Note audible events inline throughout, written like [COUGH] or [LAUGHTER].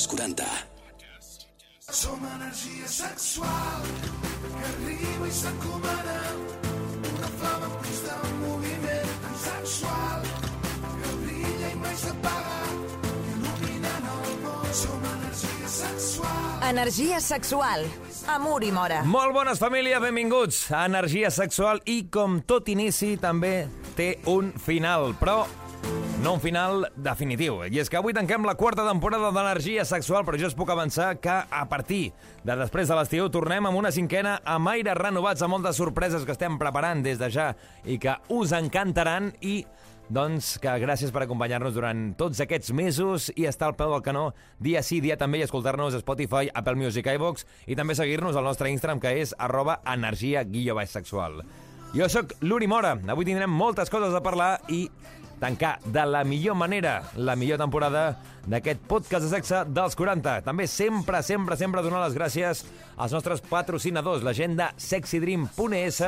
als 40. Som energia sexual que arriba i s'encomana una flama en constant moviment tan sexual que brilla i mai s'apaga il·luminant el món som energia sexual Energia sexual. Amor i mora. Molt bones, família, benvinguts a Energia Sexual i, com tot inici, també té un final, però no un final definitiu. I és que avui tanquem la quarta temporada d'Energia Sexual, però jo us puc avançar que a partir de després de l'estiu tornem amb una cinquena amb aires renovats, amb moltes sorpreses que estem preparant des de ja i que us encantaran i doncs que gràcies per acompanyar-nos durant tots aquests mesos i estar al peu del canó dia sí, dia també i escoltar-nos a Spotify, Apple Music, iVox i també seguir-nos al nostre Instagram que és arroba energia guió. Jo sóc l'Uri Mora. Avui tindrem moltes coses a parlar i tancar de la millor manera la millor temporada d'aquest podcast de sexe dels 40. També sempre, sempre, sempre donar les gràcies als nostres patrocinadors, la gent de sexydream.es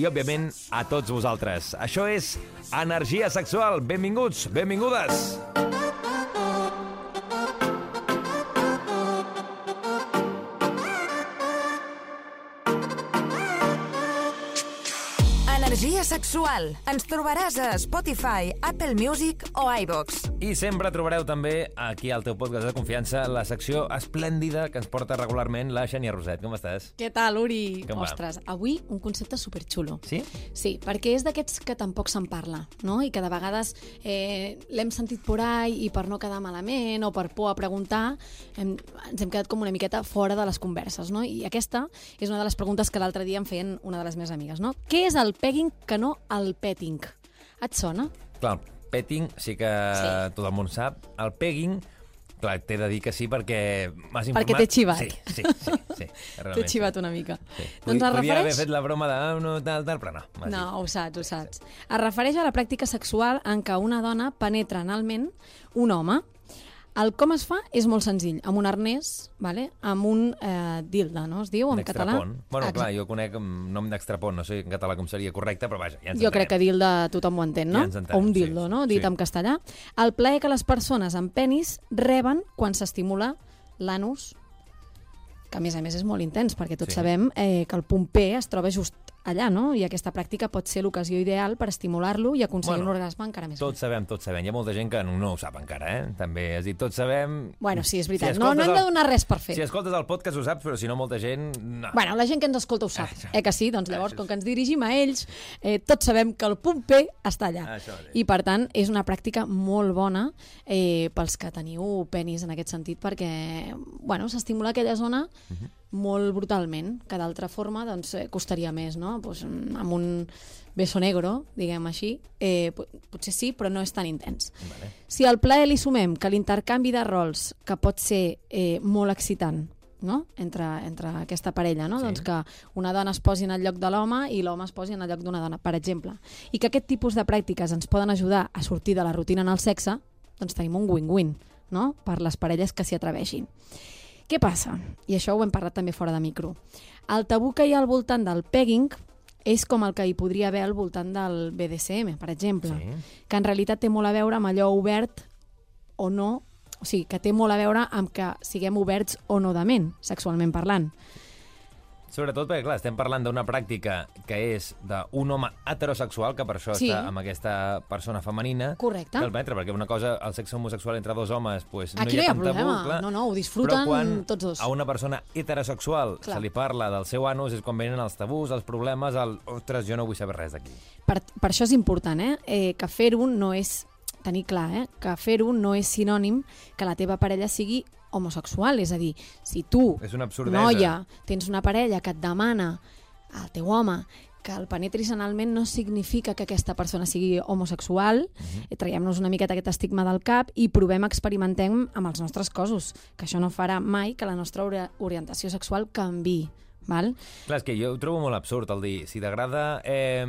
i, òbviament, a tots vosaltres. Això és Energia Sexual. Benvinguts, benvingudes. Energia sexual. Ens trobaràs a Spotify, Apple Music o iVox. I sempre trobareu també aquí al teu podcast de confiança la secció esplèndida que ens porta regularment la Xènia Roset. Com estàs? Què tal, Uri? Com va? Ostres, avui un concepte superxulo. Sí? Sí, perquè és d'aquests que tampoc se'n parla, no? I que de vegades eh, l'hem sentit por ahí i per no quedar malament o per por a preguntar hem, ens hem quedat com una miqueta fora de les converses, no? I aquesta és una de les preguntes que l'altre dia em feien una de les meves amigues, no? Què és el pegging que no el petting? Et sona? Clar, el petting sí que Sí. tot el món sap. El pegging, clar, t'he de dir que sí perquè m'has informat. Perquè t'he xivat. Sí, sí, sí. sí [LAUGHS] T'he xivat sí. una mica. Sí. Doncs es Podia haver refereix... fet la broma de ah, no, tal, tal, però no. No, ho saps, ho saps. Es refereix a la pràctica sexual en què una dona penetra analment un home. El com es fa és molt senzill, amb un arnès, vale? amb un eh, dilda, no? Es diu en català? Bueno, Exacte. clar, jo conec un nom d'extrapont, no sé en català com seria correcte, però vaja, ja ens Jo crec que dilda tothom ho entén, no? Ja entenem, o un sí, dildo, no? Dit sí. en castellà. El plaer que les persones amb penis reben quan s'estimula l'anus, que a més a més és molt intens, perquè tots Sí. sabem eh, que el punt P es troba just allà, no? I aquesta pràctica pot ser l'ocasió ideal per estimular-lo i aconseguir Bueno, un orgasme encara més Tots sabem, tots sabem. Hi ha molta gent que no, no ho sap encara, eh? També has dit, tots sabem... Bueno, sí, és veritat. Si no, no hem de donar res per fer. Si escoltes el podcast ho saps, però si no, molta gent... No. Bueno, la gent que ens escolta ho sap, Això. eh que sí? Doncs llavors, Això com que ens dirigim a ells, eh, tots sabem que el punt P està allà. Això mateix. I, per tant, és una pràctica molt bona eh, pels que teniu penis en aquest sentit, perquè, bueno, s'estimula aquella zona Mhm. Molt brutalment, que d'altra forma doncs, eh, costaria més, no? Pues, mm, amb un beso negro, diguem així, eh, po- potser sí, però no és tan intens. Vale. Si al plaer li sumem que l'intercanvi de rols, que pot ser eh, molt excitant, no? entre, entre aquesta parella, no? Sí. doncs que una dona es posi en el lloc de l'home i l'home es posi en el lloc d'una dona, per exemple. I que aquest tipus de pràctiques ens poden ajudar a sortir de la rutina en el sexe, doncs tenim un win-win no? per les parelles que s'hi atreveixin. Què passa? I això ho hem parlat també fora de micro. El tabú que hi ha al voltant del pegging és com el que hi podria haver al voltant del BDSM, per exemple, Sí. que en realitat té molt a veure amb allò obert o no, o sigui, que té molt a veure amb que siguem oberts o no de ment, sexualment parlant. Sobretot perquè, clar, estem parlant d'una pràctica que és d'un home heterosexual, que per això Sí. està amb aquesta persona femenina. Correcte. Que el penetra, perquè una cosa, el sexe homosexual entre dos homes, pues, no Aquí hi ha, no hi ha tant tabú, problema. clar. No, no, ho disfruten Però quan tots dos. a una persona heterosexual Clar. se li parla del seu anus és quan venen els tabús, els problemes, el, ostres, jo no vull saber res d'aquí. Per, per això és important, eh? eh que fer-ho no és tenir clar, eh? que fer-ho no és sinònim que la teva parella sigui homosexual, és a dir, si tu, És una absurdesa. noia, tens una parella que et demana al teu home que el penetris analment no significa que aquesta persona sigui homosexual, uh traiem-nos una miqueta aquest estigma del cap i provem, experimentem amb els nostres cossos, que això no farà mai que la nostra ori- orientació sexual canvi. Val? Clar, és que jo ho trobo molt absurd el dir, si t'agrada eh,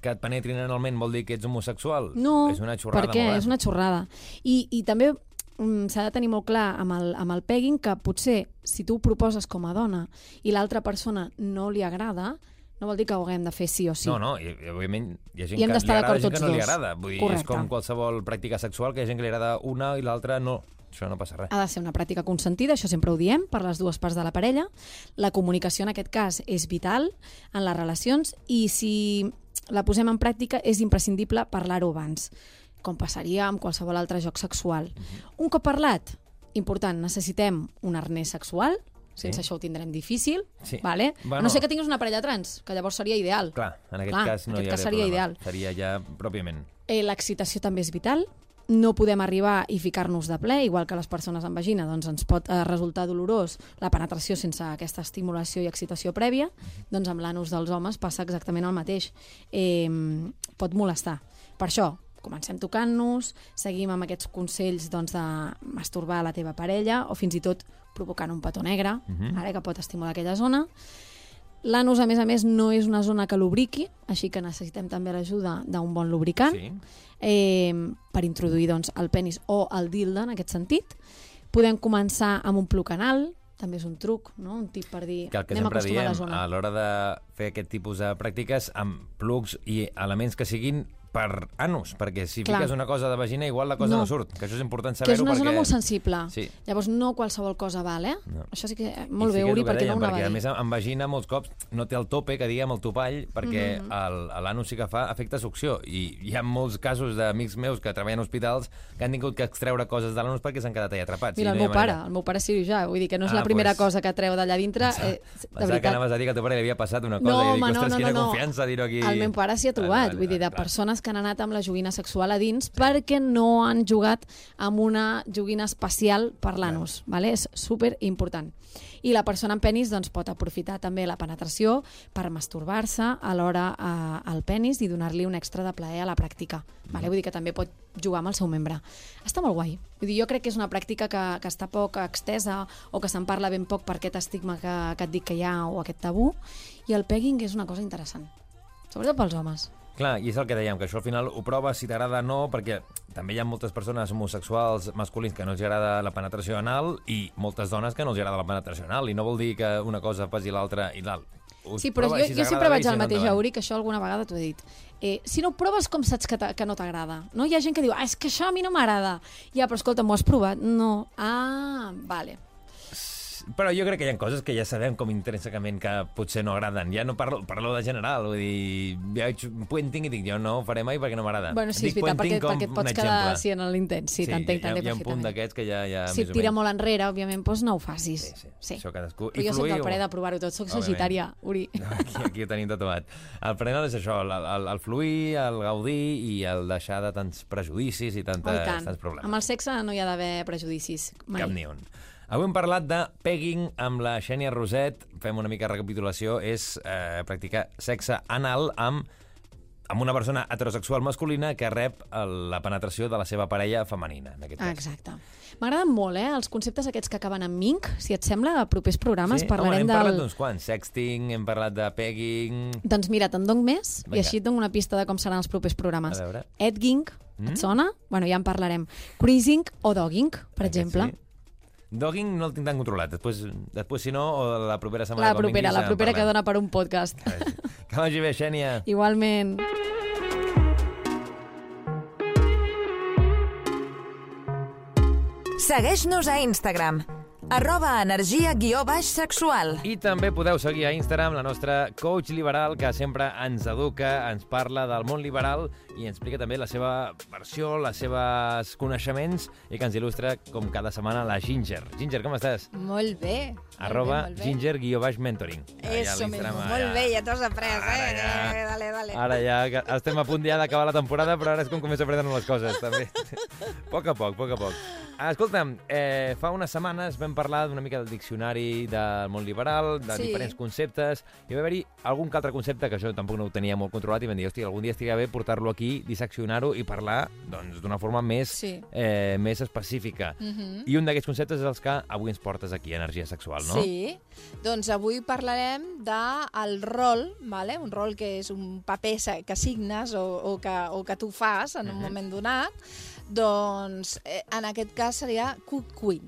que et penetrin analment vol dir que ets homosexual? No, és una xorrada per què? molt gran. És una xorrada. I, i també mm, s'ha de tenir molt clar amb el, amb el pegging que potser si tu ho proposes com a dona i l'altra persona no li agrada, no vol dir que ho haguem de fer sí o sí. No, no, i, i, òbviament hi ha gent I hem que li agrada gent que no li dos. agrada. Vull dir, és com qualsevol pràctica sexual, que hi ha gent que li agrada una i l'altra no. Això no passa res. Ha de ser una pràctica consentida, això sempre ho diem, per les dues parts de la parella. La comunicació en aquest cas és vital en les relacions i si la posem en pràctica és imprescindible parlar-ho abans, com passaria amb qualsevol altre joc sexual. Un cop parlat, important, necessitem un arnès sexual, sense Sí. això ho tindrem difícil, Sí. vale? Bueno. no sé que tinguis una parella trans, que llavors seria ideal. Clar, en aquest Clar, cas no en hi aquest cas hauria seria problema. ideal. Seria ja pròpiament. Eh, L'excitació també és vital. No podem arribar i ficar-nos de ple, igual que les persones amb vagina, doncs ens pot eh, resultar dolorós la penetració sense aquesta estimulació i excitació prèvia, doncs amb l'anus dels homes passa exactament el mateix. Eh, pot molestar. Per això, comencem tocant-nos, seguim amb aquests consells doncs, de masturbar la teva parella o fins i tot provocant un petó negre, uh Mhm. -huh. ara, que pot estimular aquella zona. L'anus, a més a més, no és una zona que lubriqui, així que necessitem també l'ajuda d'un bon lubricant Sí. eh, per introduir doncs, el penis o el dildo en aquest sentit. Podem començar amb un pluc anal, també és un truc, no? un tip per dir Que el que anem sempre diem, a l'hora de fer aquest tipus de pràctiques, amb plugs i elements que siguin per anus, perquè si Clar. fiques una cosa de vagina, igual la cosa no, No. surt, que això és important que és saber-ho una perquè... zona molt sensible. Sí. Llavors, no qualsevol cosa val, eh? No. Això sí que... I Molt sí bé, que Uri, el que perquè no ho anava perquè, a més, amb vagina molts cops no té el tope, que diguem, el topall, perquè Mhm. el- l'anus sí que fa efecte succió. I hi ha molts casos d'amics meus que treballen a hospitals que han tingut que extreure coses de l'anus perquè s'han quedat allà atrapats. Mira, i el no hi meu ha pare, manera. el meu pare és cirurgià, vull dir que no és Ah, la primera pues, cosa que treu d'allà dintre. Eh, de Pensava que veritat, anaves a dir que a teu pare li havia passat una cosa No, i dic, home, no, ostres, no, quina no, no. confiança dir-ho aquí. El meu pare s'hi ha trobat, vull dir, de clar. Persones que han anat amb la joguina sexual a dins perquè no han jugat amb una joguina especial per l'anus, vale? és super important. I la persona amb penis doncs, pot aprofitar també la penetració per masturbar-se alhora eh, al penis i donar-li un extra de plaer a la pràctica. Vale? Vull dir que també pot jugar amb el seu membre. Està molt guai. Vull dir, jo crec que és una pràctica que, que està poc extesa o que se'n parla ben poc per aquest estigma que, que et dic que hi ha o aquest tabú. I el pegging és una cosa interessant. Sobretot pels homes. Clar, i és el que dèiem, que això al final ho proves si t'agrada o no, perquè també hi ha moltes persones homosexuals masculins que no els agrada la penetració anal i moltes dones que no els agrada la penetració anal, i no vol dir que una cosa faci l'altra i l'altra. Sí, però jo, jo sempre vaig al mateix, Auri, que això alguna vegada t'ho he dit. Eh, si no ho proves, com saps que, que no t'agrada? No? Hi ha gent que diu, ah, és que això a mi no m'agrada. Ja, però escolta, m'ho has provat? No. Ah, vale. Però jo crec que hi ha coses que ja sabem com intrínsecament que potser no agraden. Ja no parlo, parlo de general, vull dir, ja veig un puenting i dic, jo no ho faré mai perquè no m'agrada. Bueno, sí, Dic és veritat, perquè, perquè et pots quedar així en l'intent. Sí, t'entenc, hi, ha- t'entenc hi ha un punt perfectament. d'aquests que ja, ja Si et tira molt enrere, òbviament, doncs no ho facis. Sí, sí, això cadascú. Però jo soc del parer de provar-ho tot, soc sagitària, Uri. [LAUGHS] Aquí, aquí ho tenim tatuat. El prenal és això, el, el, el fluir, el gaudir i el deixar de tants prejudicis i Oh, tantes, i tant. tants problemes. Amb el sexe no hi ha d'haver prejudicis. Mai. Cap ni un. Avui hem parlat de pegging amb la Xènia Roset. Fem una mica de recapitulació. És eh, practicar sexe anal amb amb una persona heterosexual masculina que rep el, la penetració de la seva parella femenina, en aquest cas. exacte. M'agraden molt, eh, els conceptes aquests que acaben en mink. Si et sembla, a propers programes Sí? parlarem Home, hem del... parlat d'uns quants. Sexting, hem parlat de pegging... Doncs mira, te'n dono més Vinga. i així et dono una pista de com seran els propers programes. Edging, Mm? et sona? Bueno, ja en parlarem. Cruising o dogging, per Aquest exemple. Sí. Dogging no el tinc tan controlat. Després, després si no, o la propera setmana... La propera, vinguis, la propera que dona per un podcast. Que vagi bé, Xènia. Igualment. Segueix-nos a Instagram, arroba energia guió baix sexual. I també podeu seguir a Instagram la nostra coach liberal, que sempre ens educa, ens parla del món liberal i ens explica també la seva versió, les seves coneixements i que ens il·lustra, com cada setmana, la Ginger. Ginger, com estàs? Molt bé. Arroba molt bé, molt bé. ginger guió baix mentoring. Eso mismo. allà. Molt bé, ja t'ho has après, Ara eh? ja. Dale, dale. Ara ja estem a punt ja d'acabar la temporada, però ara és com començo a aprendre les coses, també. a [LAUGHS] poc a poc, a poc a poc. Escolta'm, eh, fa unes setmanes vam parlar d'una mica del diccionari del món liberal, de Sí. diferents conceptes, i va haver-hi algun altre concepte que jo tampoc no ho tenia molt controlat i vam dir, hòstia, algun dia estaria bé portar-lo aquí, disseccionar-ho i parlar doncs, d'una forma més, Sí. eh, més específica. Mhm. I un d'aquests conceptes és els que avui ens portes aquí, energia sexual, no? Sí, doncs avui parlarem del rol, vale? un rol que és un paper que signes o, o, que, o que tu fas en un Mhm. moment donat, doncs eh, en aquest cas seria cook queen.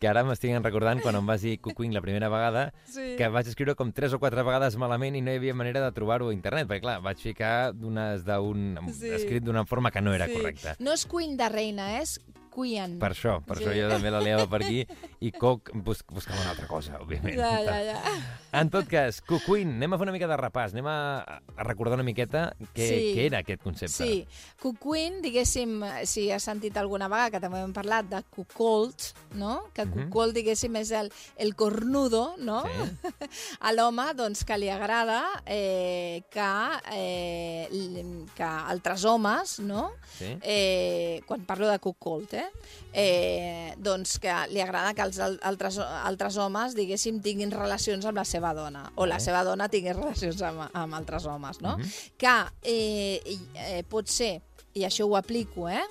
Que ara m'estic recordant quan em vas dir Cucuing la primera vegada, Sí. que vaig escriure com tres o quatre vegades malament i no hi havia manera de trobar-ho a internet, perquè clar, vaig ficar d'unes d'un Sí. escrit d'una forma que no era sí. correcta. No és queen de reina, és Cucuien. Per això, per això jo també la liava per aquí [LAUGHS] i Coc bus buscava una altra cosa, òbviament. Ja, ja, ja. En tot cas, Cucuin, anem a fer una mica de repàs, anem a, a recordar una miqueta què, Sí. què era aquest concepte. Sí, cucuin, diguéssim, si has sentit alguna vegada, que també hem parlat de cucolt, no? Que Mhm. cucolt, diguéssim, és el, el cornudo, no? Sí. [LAUGHS] A l'home, doncs, que li agrada eh, que, eh, que altres homes, no? Sí. Eh, quan parlo de cucolt, eh? eh? Doncs que li agrada que els al- altres, altres homes, diguéssim, tinguin relacions amb la seva dona, o la seva dona tingui [LAUGHS] relacions amb, amb altres homes, no? Mhm. que eh, eh, pot ser, i això ho aplico, eh,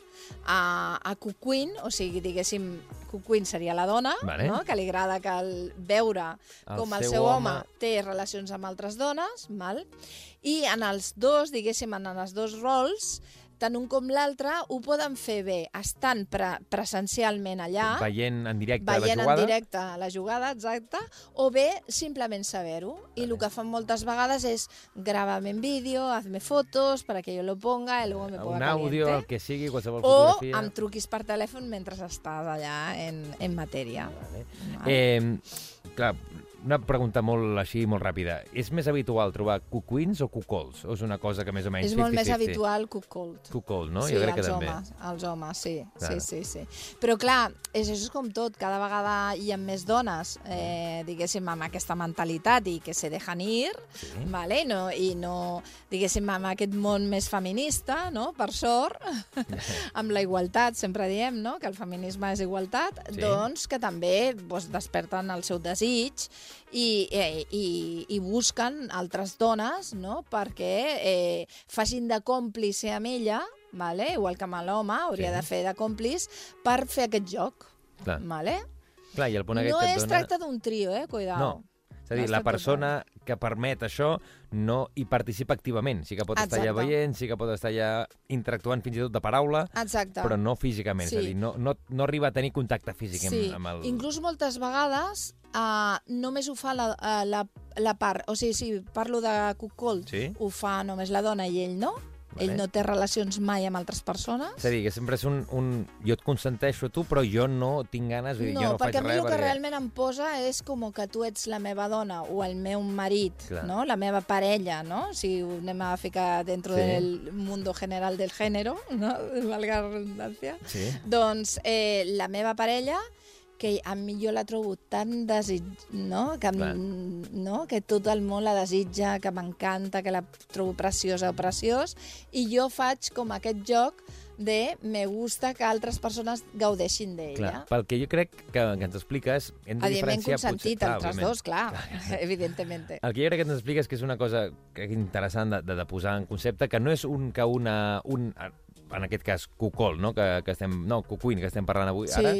a, a Cucuin, o sigui, diguéssim, Cucuin seria la dona, Vale. no? que li agrada que el, veure El com el seu seu home, home- té relacions amb altres dones, val? i en els dos, diguéssim, en els dos rols, tant un com l'altre ho poden fer bé estant pre presencialment allà, Veient en directe veient la jugada. en directe la jugada, exacte, o bé simplement saber-ho. I el que fan moltes vegades és grábame en vídeo, hazme fotos para que yo lo ponga y luego me ponga un àudio, caliente. el que sigui, qualsevol O fotografia. amb truquis per telèfon mentre estàs allà en, en matèria. Vale. Vale. Eh, clar, una pregunta molt així, molt ràpida. És més habitual trobar cucuins o cucols? O és una cosa que més o menys és molt 50-50? més habitual cuckold. Cuckold, no? Sí, jo crec que també. homes, els homes, sí, Clar. sí, sí, sí. Però clar, és, això és com tot, cada vegada hi ha més dones, eh, diguéssim, amb aquesta mentalitat i que se dejan ir, Sí. vale? no, i no, diguéssim, amb aquest món més feminista, no? per sort, [LAUGHS] amb la igualtat, sempre diem no? que el feminisme és igualtat, Sí. doncs que també doncs, desperten el seu desig i, eh, i, i busquen altres dones no? perquè eh, facin de còmplice amb ella, vale? igual que amb l'home, hauria Sí. de fer de còmplice per fer aquest joc. Clar. Vale? Clar, i el punt No es dona... tracta d'un trio, eh? Cuidao. No. És a dir, No la persona que permet això no hi participa activament. Sí que pot estar allà Exacte. veient, sí que pot estar allà interactuant fins i tot de paraula, Exacte. però no físicament. És a Sí. dir, no, no, no arriba a tenir contacte físic Sí, amb, amb el... inclús moltes vegades uh, només ho fa la, uh, la, la part, o sigui, si parlo de cuckold, Sí. ho fa només la dona i ell no, Vale. ell no té relacions mai amb altres persones. És a dir, que sempre és un, un... Jo et consenteixo a tu, però jo no tinc ganes, dir, no, jo no faig perquè a mi res el que realment em posa és com que tu ets la meva dona o el meu marit, Clar. no? la meva parella, no? si ho anem a ficar dentro Sí. del mundo general del género, [LAUGHS] no? valga la redundància, Sí. doncs eh, la meva parella que a mi jo la trobo tan desig... no? Que, Clar. no? que tot el món la desitja, que m'encanta, que la trobo preciosa o preciós, i jo faig com aquest joc de me gusta que altres persones gaudeixin d'ella. pel que jo crec que, que ens expliques, hem de Evidentment consentit, potser, altres òbviament. dos, clar, [LAUGHS] evidentement. El que jo crec que ens expliques que és una cosa que interessant de, de, de posar en concepte, que no és un que una... Un, en aquest cas, cucol, no? Que, que estem, no, cucuin, que estem parlant avui. Sí. Ara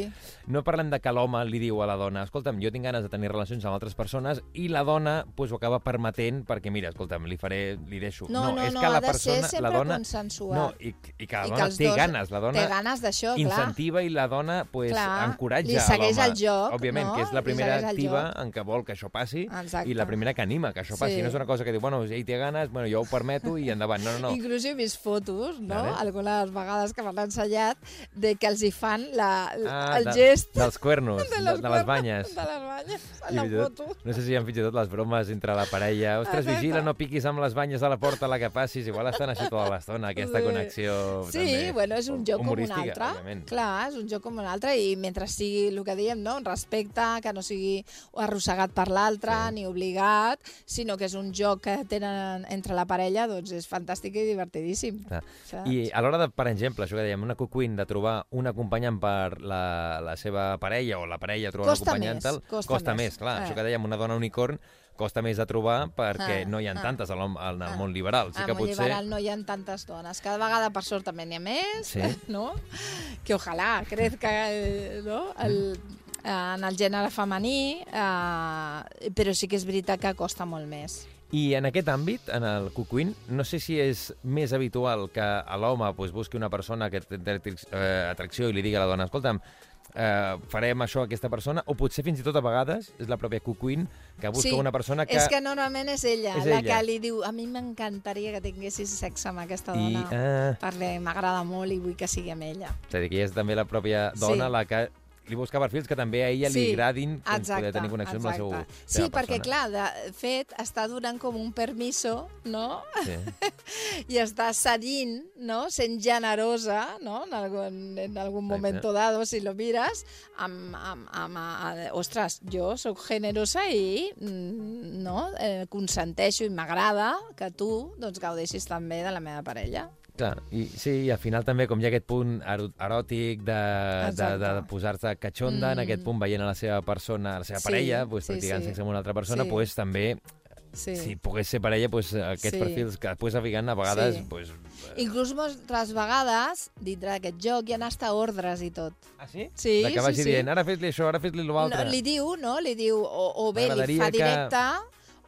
no parlem de que l'home li diu a la dona escolta'm, jo tinc ganes de tenir relacions amb altres persones i la dona pues, ho acaba permetent perquè, mira, escolta'm, li faré, li deixo. No, no, és no, que la ha de ser persona, sempre la dona, consensuat. No, i, i que la I que dona els té dos ganes, la dona Té ganes d'això, clar. incentiva i la dona pues, Clar, encoratja li segueix l'home. el joc, Òbviament, no? que és la primera activa en què vol que això passi Exacte. i la primera que anima que això passi. Sí. No és una cosa que diu, bueno, ell té ganes, bueno, jo ho permeto i endavant. No, no, no. Inclús he vist fotos, no? Vale. Algunes vegades que m'han ensenyat, de que els hi fan la, Ah, el de- gest Dels cuernos, [LAUGHS] de, de, les cuernos, banyes. De les banyes, a la i tot- foto. No sé si hi ha fins i tot les bromes entre la parella. Ostres, Exacte. vigila, no piquis amb les banyes a la porta a la que passis. Igual estan així tota l'estona, aquesta Sí. connexió Sí, també bueno, és un joc com un altre. òbviament. Clar, és un joc com un altre i mentre sigui el que diem, no? un respecte, que no sigui arrossegat per l'altre Sí. ni obligat, sinó que és un joc que tenen entre la parella, doncs és fantàstic i divertidíssim. Saps? I a l'hora de, per exemple, això que dèiem, una cucuin de trobar un acompanyant per la, la seva parella o la parella trobar Costa un acompanyant més, tal, costa costa més. més, clar. Eh. Això que dèiem, una dona unicorn costa més de trobar perquè Ah, no hi ha ah, tantes el, en el ah. món liberal. Sí Al que món potser... liberal no hi ha tantes dones. Cada vegada, per sort, també n'hi ha més, Sí. [LAUGHS] no? Que ojalà crezca eh, no? el, en el gènere femení, eh, però sí que és veritat que costa molt més. I en aquest àmbit, en el cucuin, no sé si és més habitual que a l'home pues, busqui una persona que té eh, atracció i li digui a la dona, escolta'm, eh, farem això a aquesta persona, o potser fins i tot a vegades és la pròpia Cucuin que busca Sí, una persona que... És que normalment és ella, És la ella. que li diu a mi m'encantaria que tinguessis sexe amb aquesta I, dona, eh, perquè m'agrada molt i vull que sigui amb ella. és a dir, que és també la pròpia dona Sí. la que li busca perfils que també a ella li Sí, agradin com Exacte, poder tenir connexió amb la seva, exacte. Sí, seva perquè, persona. clar, de fet, està donant com un permiso, no? Sí. [LAUGHS] I està cedint, no? Sent generosa, no? En algun, en algun Exacte. momento dado, si lo miras, amb, amb, amb, a, ostres, jo sóc generosa i mm, no? eh, consenteixo i m'agrada que tu doncs, gaudeixis també de la meva parella. Clar, i sí, i al final també com hi ha aquest punt eròtic de, de, Exacte. de posar-se catxonda, mm. en Mm. aquest punt veient a la seva persona, a la seva Sí, parella, pues, sí, practicant sí. sexe amb una altra persona, Sí. pues, també, Sí. si pogués ser parella, pues, aquests Sí. perfils que després a vegades, a vegades Sí. pues, Inclús moltes vegades, dintre d'aquest joc, hi ha hasta ordres i tot. Ah, sí? Sí, de que sí, vagi sí. dient, ara fes-li això, ara fes-li l'altre. No, li diu, no? Li diu, o, o bé li fa que- directe,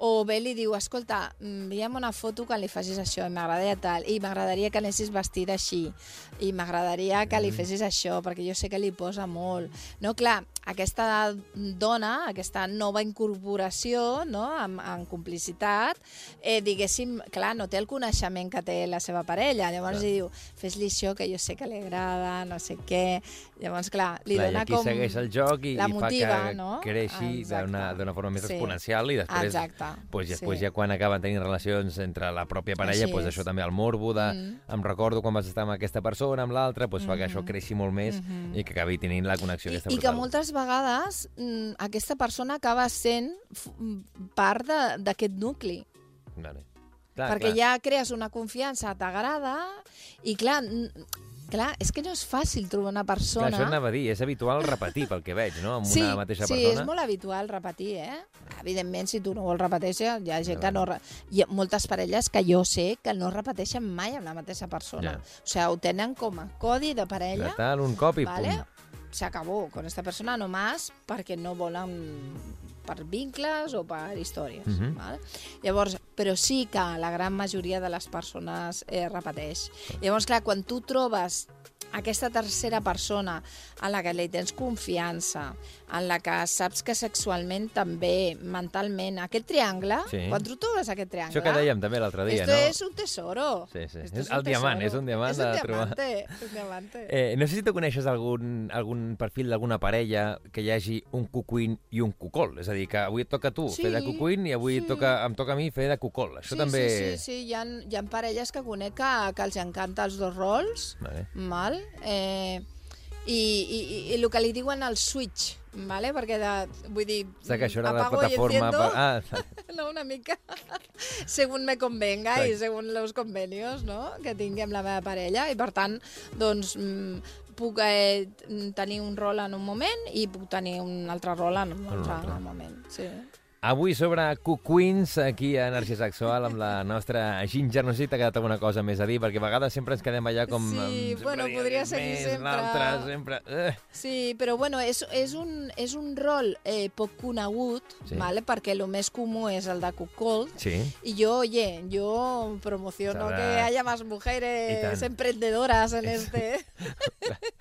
o bé li diu, escolta, envia'm una foto que li facis això, i m'agradaria tal, i m'agradaria que anessis vestida així, i m'agradaria que li Mm. fessis això, perquè jo sé que li posa molt. No, clar, aquesta dona, aquesta nova incorporació, no?, amb, amb complicitat, eh, diguéssim, clar, no té el coneixement que té la seva parella, llavors Clar. li diu, fes-li això que jo sé que li agrada, no sé què, llavors, clar, li Clar, I dona aquí com... segueix el joc i, la i fa motiva, que no? creixi d'una forma més Sí. exponencial i després, Exacte. pues, després Sí. ja quan acaben tenint relacions entre la pròpia parella, Així pues, és. això també el morbo de Mm. em recordo quan vas estar amb aquesta persona, amb l'altra, pues, fa que això Mhm. creixi molt més Mhm. i que acabi tenint la connexió I, aquesta I que brutal. moltes vegades mm, aquesta persona acaba sent mm, part d'aquest nucli. Vale. Clar, perquè clar. ja crees una confiança, t'agrada, i clar, mm, clar, és que no és fàcil trobar una Clar, persona... això anava a dir, és habitual repetir pel que veig, no? Amb sí, una mateixa sí, persona. és molt habitual repetir, eh? Evidentment, si tu no vols repetir, hi ha gent que no... Hi ha moltes parelles que jo sé que no repeteixen mai amb la mateixa persona. Ja. O sigui, ho tenen com a codi de De parella, tal, un cop i ¿vale? pum. Se acabó con esta persona nomás perquè no volen per vincles o per històries. Mhm. ¿vale? Llavors, però sí que la gran majoria de les persones eh, repeteix. Llavors, clar, quan tu trobes aquesta tercera persona en la que li tens confiança, en la que saps que sexualment també, mentalment, aquest triangle, Sí. quan tu trobes aquest triangle... Això que dèiem també l'altre dia, esto no? es un tesoro. Sí, sí. Esto un el diamant, tesoro. és un diamant és de un trobar. diamante, és un diamante. Eh, no sé si tu coneixes algun, algun perfil d'alguna parella que hi hagi un cucuín i un cucol. És a dir, que avui et toca a tu Sí, fer de cucuín i avui sí. toca, em toca a mi fer de cucol. Això sí, també... Sí, sí, sí, hi ha, hi ha parelles que conec que, que els encanta els dos rols, Vale. mal? Eh, i, i, i, i el que li diuen el switch, vale? perquè de, vull dir, Està que això era apago y plataforma... enciendo, Per... Ah, [LAUGHS] no, una mica, [LAUGHS] según me convenga Clar. i según los convenios no? que tingui amb la meva parella, i per tant, doncs, mm, puc eh, tenir un rol en un moment i puc tenir un altre rol en un un altre, altre. moment. Sí. Avui sobre cucuins, aquí a Energia Sexual, amb la nostra Ginger. No sé si t'ha quedat alguna cosa més a dir, perquè a vegades sempre ens quedem allà com... Sí, bueno, podria seguir més, sempre. L'altre, sempre... Eh. Sí, però bueno, és, és, un, és un rol eh, poc conegut, Sí. vale? perquè el més comú és el de cuckold, Sí. y yo, oye, yo promociono Sabrá. que haya más mujeres emprendedoras en este... [LAUGHS]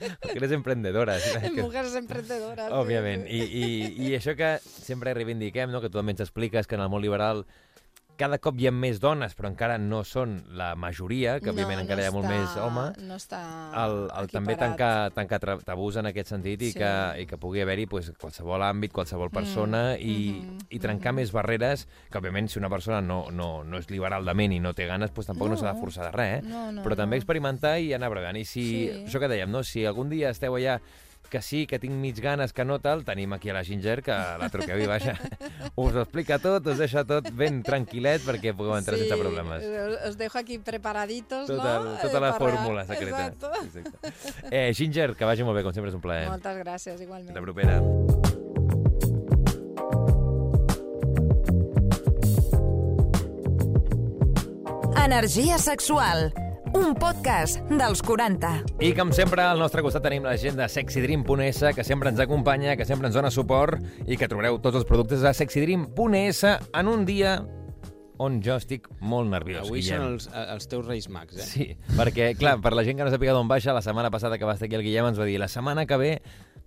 Perquè eres emprendedora. sí, [LAUGHS] que- mujeres emprendedoras. Òbviament. I, i, I això que sempre reivindiquem, no? que també ens expliques que en el món liberal cada cop hi ha més dones, però encara no són la majoria, que òbviament encara hi ha molt està- més home, No està el, el també tancar, tancar tabús en aquest sentit i, Sí. que, i que pugui haver-hi pues, qualsevol àmbit, qualsevol persona i, mhm, i trencar mhm. més barreres, que òbviament si una persona no, no, no és liberal de ment i no té ganes, pues, tampoc no, No. s'ha de forçar de res, eh? No, no, però també no. experimentar i anar bregant. I si, Sí. això que dèiem, no? si algun dia esteu allà que sí, que tinc mig ganes, que no tal, tenim aquí a la Ginger, que la truqueu i baixa. us ho explica tot, us deixa tot ben tranquil·let perquè pugueu entrar sense problemes. Os, os dejo aquí preparaditos, Tota, no? tota Eh, la para- fórmula secreta. Exacto. Exacte. Eh, Ginger, que vagi molt bé, com sempre és un plaer. Moltes gràcies, igualment. La propera. Energia sexual. Un podcast dels 40. I com sempre, al nostre costat tenim la gent de sexydream.es, que sempre ens acompanya, que sempre ens dona suport i que trobareu tots els productes a sexydream.es en un dia on jo estic molt nerviós, Avui Guillem. són els, els teus reis mags, eh? Sí, perquè, clar, per la gent que no sàpiga d'on baixa, la setmana passada que va estar aquí el Guillem ens va dir la setmana que ve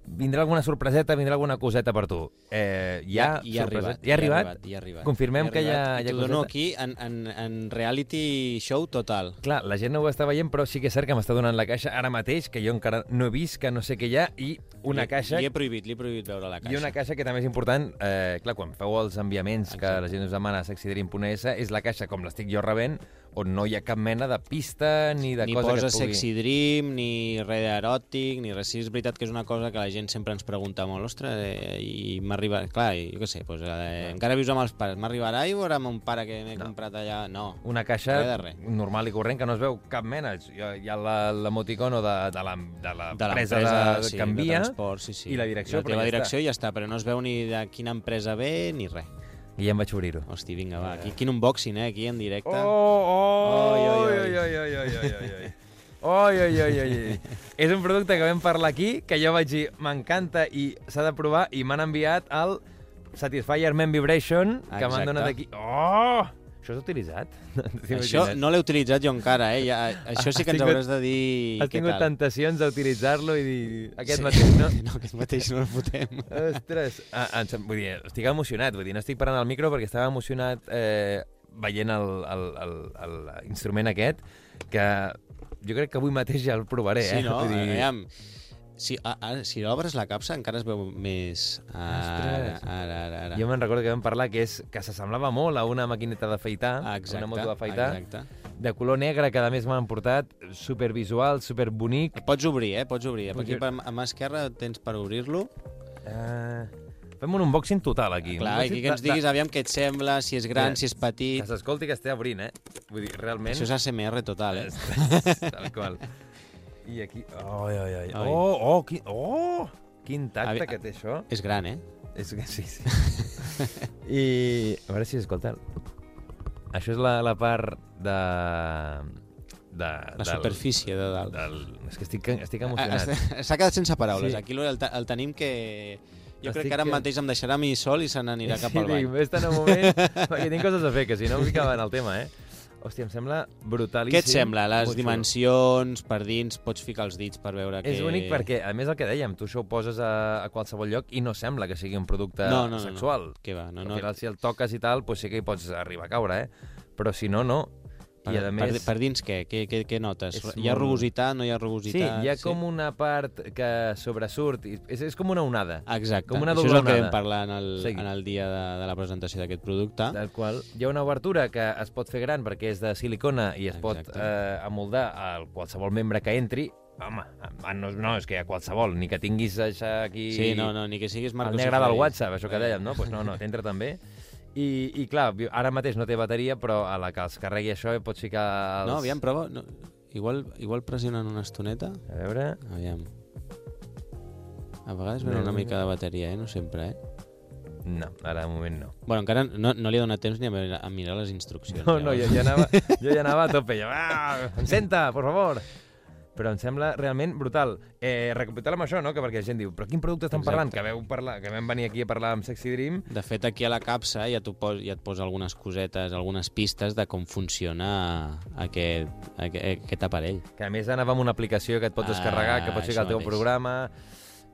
vindrà alguna sorpreseta, vindrà alguna coseta per tu. Eh, hi ha, ja, ja, ha arribat, Ja ha arribat? Ja ha arribat. Confirmem Ja ha que hi ha- arribat. hi ha I T'ho dono coseta? aquí en, en, en reality show total. Clar, la gent no ho està veient, però sí que és cert que m'està donant la caixa ara mateix, que jo encara no he vist, que no sé què hi ha, i una Li- caixa... Li he prohibit, li he prohibit veure la caixa. I una caixa que també és important, eh, clar, quan feu els enviaments que Exacte. la gent us demana a sexydream.es, és la caixa com l'estic jo rebent, on no hi ha cap mena de pista ni de ni cosa posa que et pugui... sexy dream, ni res eròtic, ni res. Sí, és veritat que és una cosa que la gent sempre ens pregunta molt, ostres, eh, i m'arriba... Clar, i jo què sé, doncs, eh, encara vius amb els pares, m'arribarà i veure amb un pare que m'he No. comprat allà... No, Una caixa Res de res. normal i corrent que no es veu cap mena. Hi ha, la- l'emoticono de, de la, de la de presa l'empresa de, sí, que envia de transport, sí, sí. i la direcció, la però teva ja direcció i ja està, però no es veu ni de quina empresa ve ni res. I ja em vaig obrir-ho. Hosti, vinga, va, aquí, quin unboxing, eh, aquí en directe. Oh, Oi, oi, oi. oi, oi, oi, oi, oi, oi. Oi, oi, oi, oi, oi. És un producte que vam parlar aquí, que jo vaig dir, m'encanta i s'ha de provar, i m'han enviat el Satisfyer Men Vibration, que m'han donat aquí. Oh! Això s'ha utilitzat? [LAUGHS] Això no l'he utilitzat jo encara, eh? Ja, això sí que Has ens tingut- hauràs de dir Has què tingut tal. tentacions d'utilitzar-lo i dir... Aquest Sí. mateix, no? [LAUGHS] No, aquest mateix no el fotem. Ostres, ah, em sem- vull dir, estic emocionat, vull dir, no estic parant al micro perquè estava emocionat eh, veient l'instrument aquest, que jo crec que avui mateix ja el provaré, Sí, eh? no? Vull dir, Aviam, si, a, a, si obres la capsa encara es veu més... Ara, ara, ara, ara. jo me'n recordo que vam parlar que, és, que s'assemblava molt a una maquineta d'afaitar, Exacte, una moto d'afaitar, exacte. de color negre, que a més m'han portat, supervisual, superbonic. Pots obrir, eh? Pots obrir. Pots Aquí per, a mà esquerra tens per obrir-lo. Uh, fem un unboxing total aquí. Clar, aquí que ens diguis aviam què et sembla, si és gran, si és petit... Que s'escolti que esté obrint, eh? Vull dir, realment... Això és ASMR total, eh? Tal qual. I aquí... Oh, oh, oh, Ai. oh, oh, quin, oh, quin tacte Avi- que té això. És gran, eh? És que sí, sí. [LAUGHS] I a veure si escolta. Això és la, la part de... de La superfície de dalt. Del, és que estic, estic emocionat. S'ha quedat sense paraules. Sí. Aquí el, el tenim que... Jo crec Estic que ara que- mateix em deixarà a mi sol i se n'anirà cap sí, al bany. dic, Vés-te'n un moment, perquè tinc coses a fer, que si no em ficava en el tema, eh? Hòstia, em sembla brutalíssim. Què et sembla? Les Molt xulo. dimensions, per dins, pots ficar els dits per veure que... És únic perquè, a més el que dèiem, tu això ho poses a, a qualsevol lloc i no sembla que sigui un producte No, no, no, no. sexual. Què va? No, Al no. final, si el toques i tal, doncs sí que hi pots arribar a caure, eh? Però si no, no. Per, I a més... per, per dins què? Què, què, què notes? És Hi ha molt- rugositat, no hi ha Sí, rugositat? hi ha com una part que sobresurt, i és, és com una onada. Exacte. com una Això és doble el que vam parlar en el, Segui. en el dia de, de la presentació d'aquest producte. Del qual hi ha una obertura que es pot fer gran perquè és de silicona i es pot Exacte. eh, amoldar a qualsevol membre que entri. Home, no, no, és que hi ha qualsevol, ni que tinguis això aquí... Sí, no, no, ni que siguis El Marcos negre del. WhatsApp, això que dèiem, no? Doncs pues no, no, t'entra també. [LAUGHS] I, I clar, ara mateix no té bateria, però a la que els carregui això hi pots ficar els... No, aviam, prova. No, igual, igual pressionen una estoneta. A veure... Aviam. A vegades ven una mica de bateria, eh? No sempre, eh? No, ara de moment no. Bueno, encara no, no li ha donat temps ni a, mirar- a mirar les instruccions. No, no, jo llavors. ja anava, jo ja anava a tope. Jo, [LAUGHS] ah, encenta, por favor. Però em sembla realment brutal. Eh, recapitulem això, no? Que perquè la gent diu, però quin producte estan Exacte. parlant? Que veu parlar, que vam venir aquí a parlar amb Sexy Dream. De fet, aquí a la capsa ja, pos, ja et posa algunes cosetes, algunes pistes de com funciona aquest, aquest, aquest aparell. Que a més anava amb una aplicació que et pots Ah, descarregar, que pots ficar al teu mateix. programa...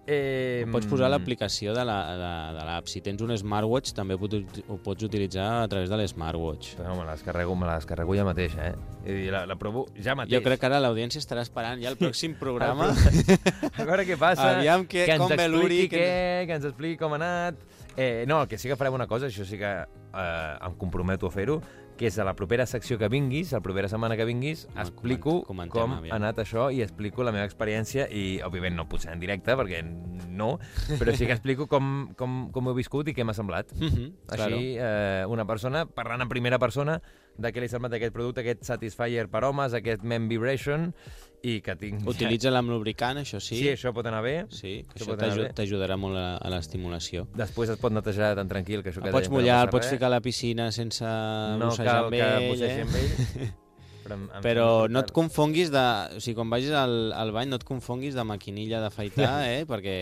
Eh, Pots posar l'aplicació de la- de de l'app. Si tens un smartwatch, també ho pot- ho pots utilitzar a través de l'smartwatch. No, me la descarrego, me la descarrego ja mateix, eh? I la, la provo ja mateix. Jo crec que ara l'audiència estarà esperant ja el pròxim [LAUGHS] programa. A veure què passa. Aviam que- que com ve l'Uri, que- què, que ens expliqui com ha anat. Eh, no, el que sí que farem una cosa, això sí que eh, em comprometo a fer-ho, que és a la propera secció que vinguis, la propera setmana que vinguis, Home, explico comentem, com aviam. ha anat això i explico la meva experiència i, òbviament, no potser en directe, perquè no, però sí que explico com, com, com ho he viscut i què m'ha semblat. Mhm, claro. Així, eh, una persona parlant en primera persona de què li ha semblat aquest producte, aquest Satisfyer per homes, aquest Men Vibration, i que tinc... Utilitza-la amb lubricant, això sí. Sí, això pot anar bé. Sí, que Això això t'ajudarà molt a, a l'estimulació. Després es pot netejar tan tranquil que això que El pots que mullar, no pots res. ficar a la piscina sense no bussejar cal amb que ell, bussegi eh? amb ell. [LAUGHS] Però, em, em Però no et confonguis de... O sigui, quan vagis al, al bany no et confonguis de maquinilla d'afaitar, [LAUGHS] eh? Perquè...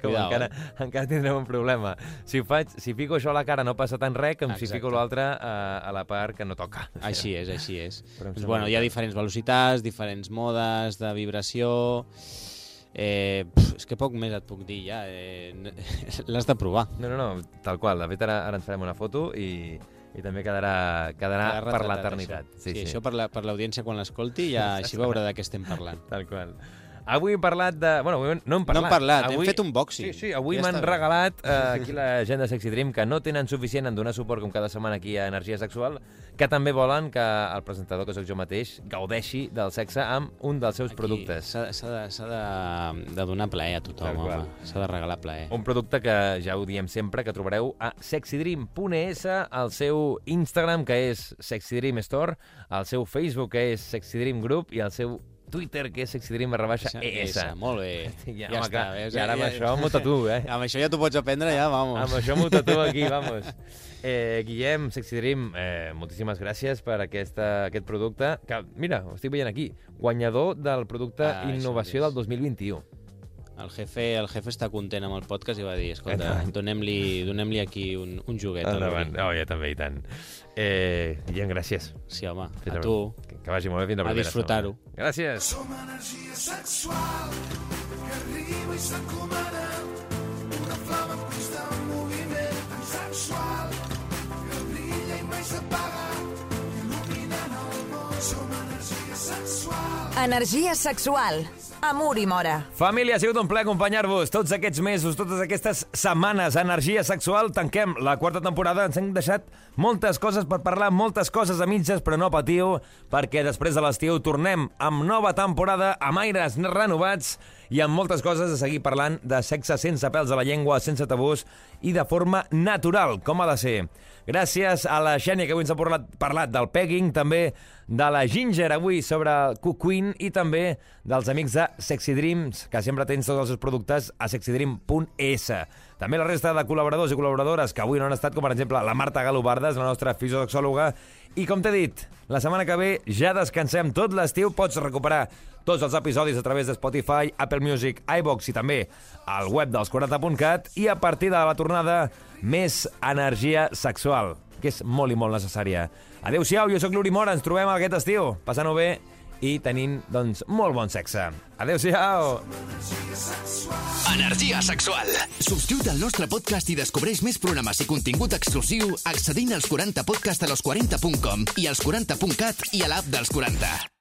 Com Cuidao, encara, eh? encara tindrem un problema. Si, faig, si fico això a la cara no passa tan res com si Exacte. fico l'altre a, a la part que no toca. [LAUGHS] Així és, així és. Doncs, bueno, hi ha diferents velocitats, diferents modes de vibració... Eh, pf, és que poc més et puc dir ja. Eh, [LAUGHS] L'has de provar. No, no, no, tal qual. De fet, ara, ara ens farem una foto i, i també quedarà, quedarà Queda per l'eternitat. Això. Sí, sí, això per la- per l'audiència quan l'escolti ja [LAUGHS] així veurà de què estem parlant. Tal qual. Avui hem parlat de... Bueno, avui no hem parlat. No hem parlat, hem fet un boxing. Sí, sí, avui Ja m'han regalat eh, aquí la gent de Sexy Dream que no tenen suficient en donar suport com cada setmana aquí a Energia Sexual, que també volen que el presentador, que sóc jo mateix, gaudeixi del sexe amb un dels seus Aquí productes. S'ha de, de, de donar plaer a tothom, qual. home. S'ha de regalar plaer. Un producte que ja ho diem sempre, que trobareu a sexydream.es, al seu Instagram, que és Sexy Dream Store, al seu Facebook, que és Sexy Dream Group, i al seu Twitter, que és sexydream barra baixa ES. Esa, molt bé. Ja, [LAUGHS] Ja, home, està. clar, veus? i ara amb això m'ho tatuo, eh? [LAUGHS] Amb això ja t'ho pots aprendre, ja, vamos. Amb això m'ho tatuo aquí, vamos. Eh, Guillem, Sexy Dream, eh, moltíssimes gràcies per aquesta, aquest producte, que, mira, ho estic veient aquí, guanyador del producte Ah, Innovació del 2021. El jefe, el jefe està content amb el podcast i va dir, escolta, donem-li donem aquí un, un joguet. Endavant. Oh, ja també, i tant. Eh, Guillem, gràcies. Sí, home, Fins a tu. Que, que vagi molt bé fins la A primera disfrutar-ho. setmana. Gràcies. Som energia sexual que arriba i s'encomana una flama en constant moviment tan sexual energia sexual. Amor i mora. Família, ha sigut un plaer acompanyar-vos tots aquests mesos, totes aquestes setmanes. Energia sexual, tanquem la quarta temporada. Ens hem deixat moltes coses per parlar, moltes coses a mitges, però no patiu, perquè després de l'estiu tornem amb nova temporada, amb aires renovats i amb moltes coses a seguir parlant de sexe sense pèls a la llengua, sense tabús i de forma natural, com ha de ser. Gràcies a la Xènia, que avui ens ha parlat, parlat del pegging, també de la Ginger, avui sobre el Cuquin, i també dels amics de Sexy Dreams, que sempre tens tots els seus productes a sexydream.es. També la resta de col·laboradors i col·laboradores que avui no han estat, com per exemple la Marta Galobardes, la nostra fisiosexòloga, i com t'he dit, la setmana que ve ja descansem tot l'estiu, pots recuperar tots els episodis a través de Spotify, Apple Music, iVox i també al web dels 40.cat i a partir de la tornada més energia sexual, que és molt i molt necessària. Adéu-siau, jo sóc l'Uri Mora, ens trobem aquest estiu, passant-ho bé i tenint, doncs, molt bon sexe. Adéu-siau! Energia sexual. Subscriu't al nostre podcast i descobreix més programes i contingut exclusiu accedint als 40podcast a los40.com i als 40.cat i a l'app dels 40.